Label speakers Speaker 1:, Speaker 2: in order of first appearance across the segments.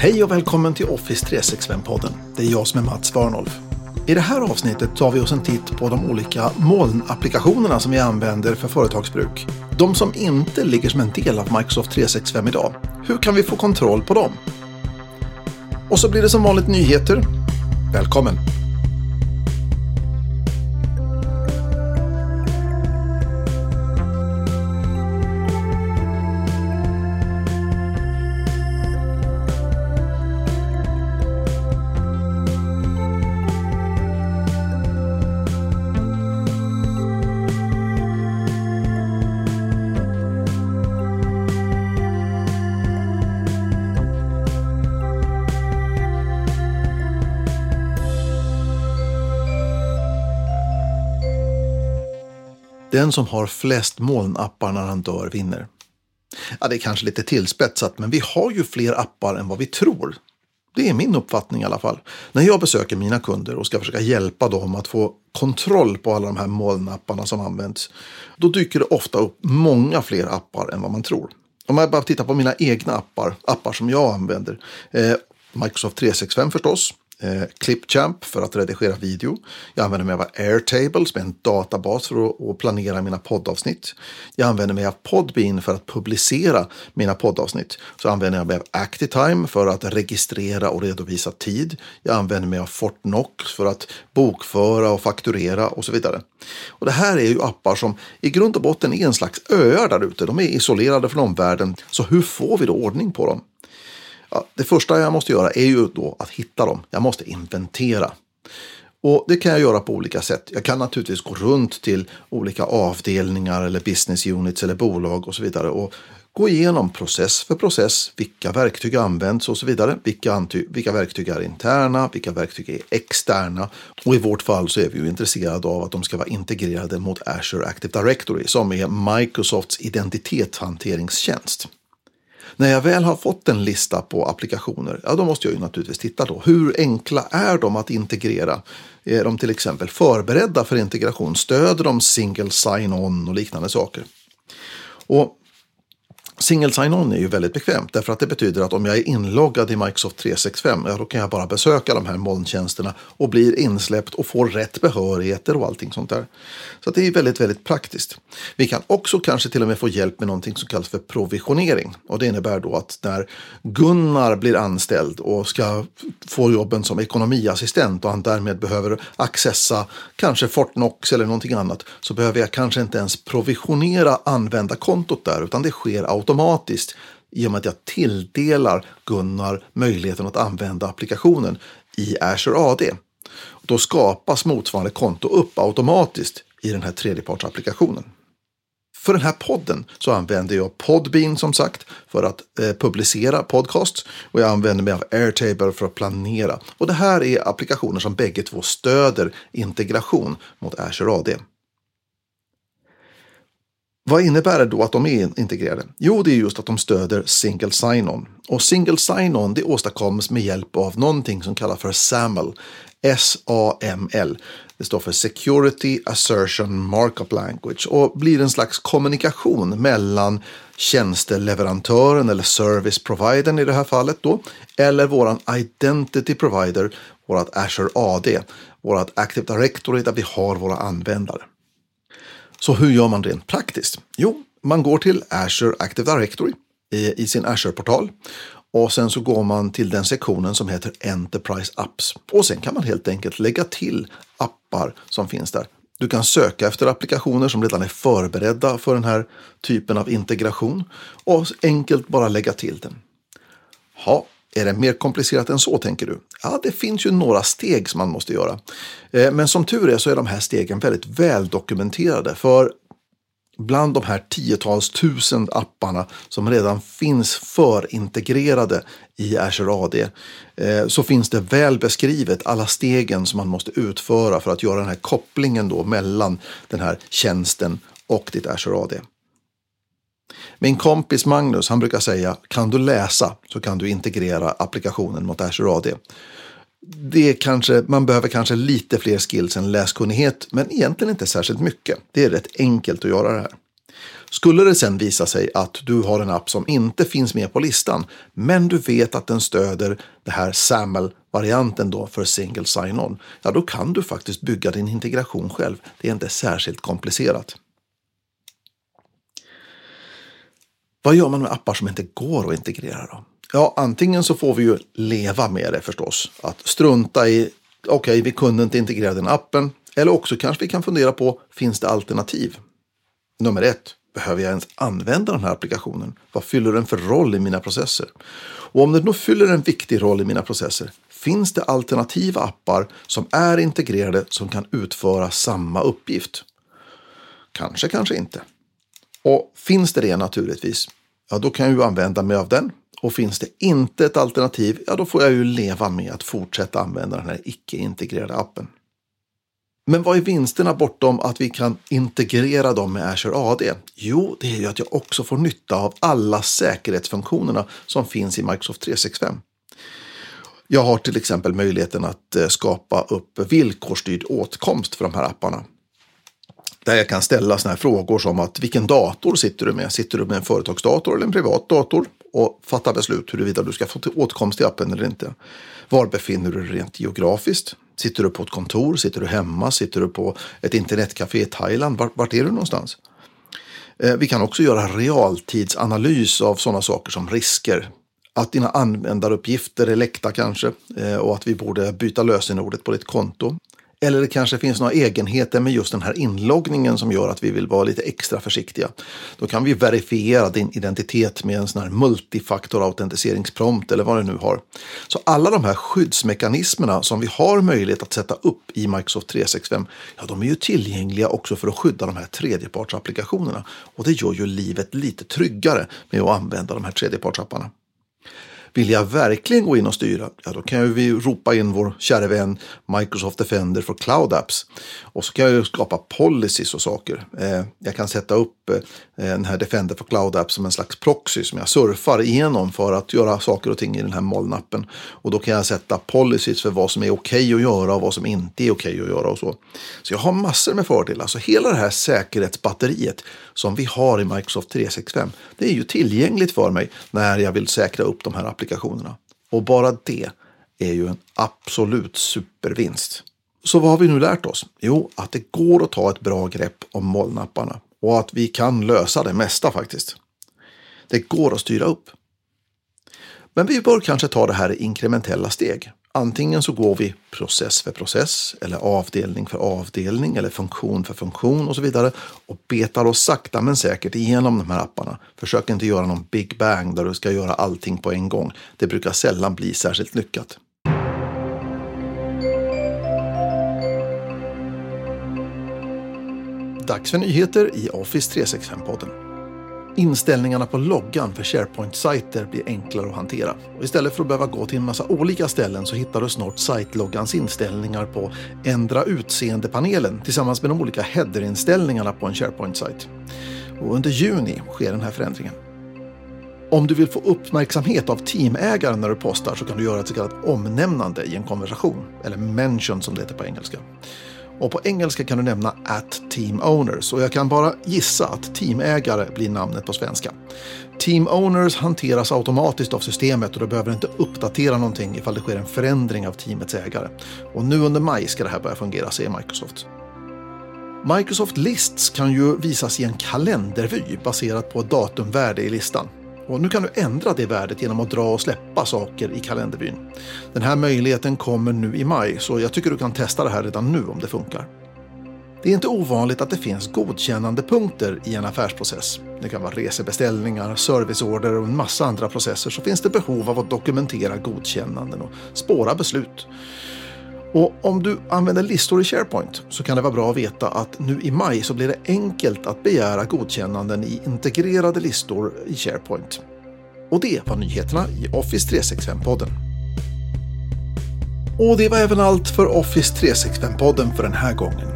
Speaker 1: Hej och välkommen till Office 365-podden. Det är jag som är Mats Warnolf. I det här avsnittet tar vi oss en titt på de olika molnapplikationerna som vi använder för företagsbruk. De som inte ligger som en del av Microsoft 365 idag. Hur kan vi få kontroll på dem? Och så blir det som vanligt nyheter. Välkommen! Den som har flest molnappar när han dör vinner. Ja, det är kanske lite tillspetsat, men vi har ju fler appar än vad vi tror. Det är min uppfattning i alla fall. När jag besöker mina kunder och ska försöka hjälpa dem att få kontroll på alla de här molnapparna som används, då dyker det ofta upp många fler appar än vad man tror. Om jag bara tittar på mina egna appar, appar som jag använder. Eh, Microsoft 365 förstås, eh, Clipchamp för att redigera video. Jag använder mig av Airtable som är en databas för att, att planera mina poddavsnitt. Jag använder mig av Podbean för att publicera mina poddavsnitt. Så använder jag mig av Actitime för att registrera och redovisa tid. Jag använder mig av Fortnox för att bokföra och fakturera och så vidare. Och det här är ju appar som i grund och botten är en slags öar där ute. De är isolerade från omvärlden. Så hur får vi då ordning på dem? Ja, det första jag måste göra är ju då att hitta dem. Jag måste inventera. Och det kan jag göra på olika sätt. Jag kan naturligtvis gå runt till olika avdelningar eller business units eller bolag och så vidare och gå igenom process för process, vilka verktyg används och så vidare. Vilka, vilka verktyg är interna, vilka verktyg är externa. Och i vårt fall så är vi ju intresserade av att de ska vara integrerade mot Azure Active Directory som är Microsofts identitetshanteringstjänst. När jag väl har fått en lista på applikationer, ja då måste jag ju naturligtvis titta då. Hur enkla är de att integrera? Är de till exempel förberedda för integration? Stöder de single sign-on och liknande saker? Och Single sign-on är ju väldigt bekvämt därför att det betyder att om jag är inloggad i Microsoft 365 ja, då kan jag bara besöka de här molntjänsterna och blir insläppt och får rätt behörigheter och allting sånt där. Så det är väldigt, väldigt praktiskt. Vi kan också kanske till och med få hjälp med någonting som kallas för provisionering och det innebär då att när Gunnar blir anställd och ska få jobben som ekonomiassistent och han därmed behöver accessa kanske Fortnox eller någonting annat så behöver jag kanske inte ens provisionera användarkontot där utan det sker automatiskt automatiskt i och med att jag tilldelar Gunnar möjligheten att använda applikationen i Azure AD. Då skapas motsvarande konto upp automatiskt i den här tredjepartsapplikationen. För den här podden så använder jag Podbean som sagt för att eh, publicera podcasts och jag använder mig av Airtable för att planera. Och det här är applikationer som bägge två stöder integration mot Azure AD. Vad innebär det då att de är integrerade? Jo, det är just att de stöder single sign-on. Och single sign-on det åstadkoms med hjälp av någonting som kallas för SAML. S-A-M-L. Det står för Security Assertion Markup Language och blir en slags kommunikation mellan tjänsteleverantören eller service providern i det här fallet då, eller våran identity provider, vårat Azure AD, vårat Active Directory där vi har våra användare. Så hur gör man rent praktiskt? Jo, man går till Azure Active Directory i, i sin Azure-portal och sen så går man till den sektionen som heter Enterprise Apps. Och sen kan man helt enkelt lägga till appar som finns där. Du kan söka efter applikationer som redan är förberedda för den här typen av integration och enkelt bara lägga till den. Ja, är det mer komplicerat än så tänker du? Ja, det finns ju några steg som man måste göra. Eh, men som tur är så är de här stegen väldigt väldokumenterade. För bland de här tiotals tusen apparna som redan finns förintegrerade i Azure AD eh, så finns det väl beskrivet alla stegen som man måste utföra för att göra den här kopplingen då mellan den här tjänsten och ditt Azure AD. Min kompis Magnus, han brukar säga, kan du läsa så kan du integrera applikationen mot Azure AD. Det kanske, man behöver kanske lite fler skills än läskunnighet, men egentligen inte särskilt mycket. Det är rätt enkelt att göra det här. Skulle det sen visa sig att du har en app som inte finns med på listan, men du vet att den stöder det här SAML-varianten då för single sign-on, ja då kan du faktiskt bygga din integration själv. Det är inte särskilt komplicerat. Vad gör man med appar som inte går att integrera då? Ja, antingen så får vi ju leva med det förstås. Att strunta i, okej, okay, vi kunde inte integrera den appen. Eller också kanske vi kan fundera på, finns det alternativ? Nummer ett, behöver jag ens använda den här applikationen? Vad fyller den för roll i mina processer? Och om den då fyller en viktig roll i mina processer, finns det alternativa appar som är integrerade som kan utföra samma uppgift? Kanske, kanske inte. Och finns det det naturligtvis, ja då kan jag ju använda mig av den. Och finns det inte ett alternativ, ja då får jag ju leva med att fortsätta använda den här icke-integrerade appen. Men vad är vinsterna bortom att vi kan integrera dem med Azure AD? Jo, det är ju att jag också får nytta av alla säkerhetsfunktionerna som finns i Microsoft 365. Jag har till exempel möjligheten att eh, skapa upp villkorsstyrd åtkomst för de här apparna. Där jag kan ställa sådana här frågor som att vilken dator sitter du med? Sitter du med en företagsdator eller en privat dator? Och fatta beslut huruvida du ska få till åtkomst till appen eller inte. Var befinner du dig rent geografiskt? Sitter du på ett kontor? Sitter du hemma? Sitter du på ett internetcafé i Thailand? Vart, vart är du någonstans? Eh, vi kan också göra realtidsanalys av sådana saker som risker. Att dina användaruppgifter är läckta kanske eh, och att vi borde byta lösenordet på ditt konto. Eller det kanske finns några egenheter med just den här inloggningen som gör att vi vill vara lite extra försiktiga. Då kan vi verifiera din identitet med en sån här multifaktor autentiseringsprompt eller vad det nu har. Så alla de här skyddsmekanismerna som vi har möjlighet att sätta upp i Microsoft 365, ja de är ju tillgängliga också för att skydda de här tredjepartsapplikationerna. Och det gör ju livet lite tryggare med att använda de här tredjepartsapparna. Vill jag verkligen gå in och styra, ja då kan vi ropa in vår kära vän Microsoft Defender för Cloud Apps. Och så kan jag skapa policies och saker. Eh, jag kan sätta upp eh, den här Defender för Cloud Apps som en slags proxy som jag surfar igenom för att göra saker och ting i den här molnappen. Och då kan jag sätta policies för vad som är okej okay att göra och vad som inte är okej okay att göra och så. Så jag har massor med fördelar. Så hela det här säkerhetsbatteriet som vi har i Microsoft 365, det är ju tillgängligt för mig när jag vill säkra upp de här applikationerna. Och bara det är ju en absolut supervinst. Så vad har vi nu lärt oss? Jo, att det går att ta ett bra grepp om molnapparna och att vi kan lösa det mesta faktiskt. Det går att styra upp. Men vi bör kanske ta det här i inkrementella steg. Antingen så går vi process för process eller avdelning för avdelning eller funktion för funktion och så vidare och betar oss sakta men säkert igenom de här apparna. Försök inte göra någon big bang där du ska göra allting på en gång. Det brukar sällan bli särskilt lyckat. Dags för nyheter i Office 365-podden. Inställningarna på loggan för SharePoint-sajter blir enklare att hantera. Och istället för att behöva gå till en massa olika ställen så hittar du snart sajtloggans inställningar på Ändra utseende-panelen tillsammans med de olika header-inställningarna på en SharePoint-sajt. Och under juni sker den här förändringen. Om du vill få uppmärksamhet av teamägaren när du postar så kan du göra ett så kallat omnämnande i en konversation, eller mention som det heter på engelska. Och på engelska kan du nämna at team owners och jag kan bara gissa att teamägare blir namnet på svenska. Team owners hanteras automatiskt av systemet och du behöver inte uppdatera någonting ifall det sker en förändring av teamets ägare. Och nu under maj ska det här börja fungera, säger Microsoft. Microsoft Lists kan ju visas i en kalendervy baserat på ett datumvärde i listan. Och nu kan du ändra det värdet genom att dra och släppa saker i kalenderbyn. Den här möjligheten kommer nu i maj, så jag tycker du kan testa det här redan nu om det funkar. Det är inte ovanligt att det finns godkännande punkter i en affärsprocess. Det kan vara resebeställningar, serviceorder och en massa andra processer så finns det behov av att dokumentera godkännanden och spåra beslut. Och om du använder listor i SharePoint så kan det vara bra att veta att nu i maj så blir det enkelt att begära godkännanden i integrerade listor i SharePoint. Och det var nyheterna i Office 365-podden. Och det var även allt för Office 365-podden för den här gången.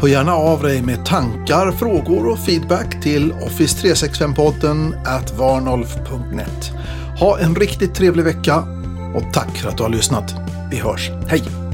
Speaker 1: Hör gärna av dig med tankar, frågor och feedback till Office365-podden at varnolf.net. Ha en riktigt trevlig vecka och tack för att du har lyssnat. Vi hörs. Hej!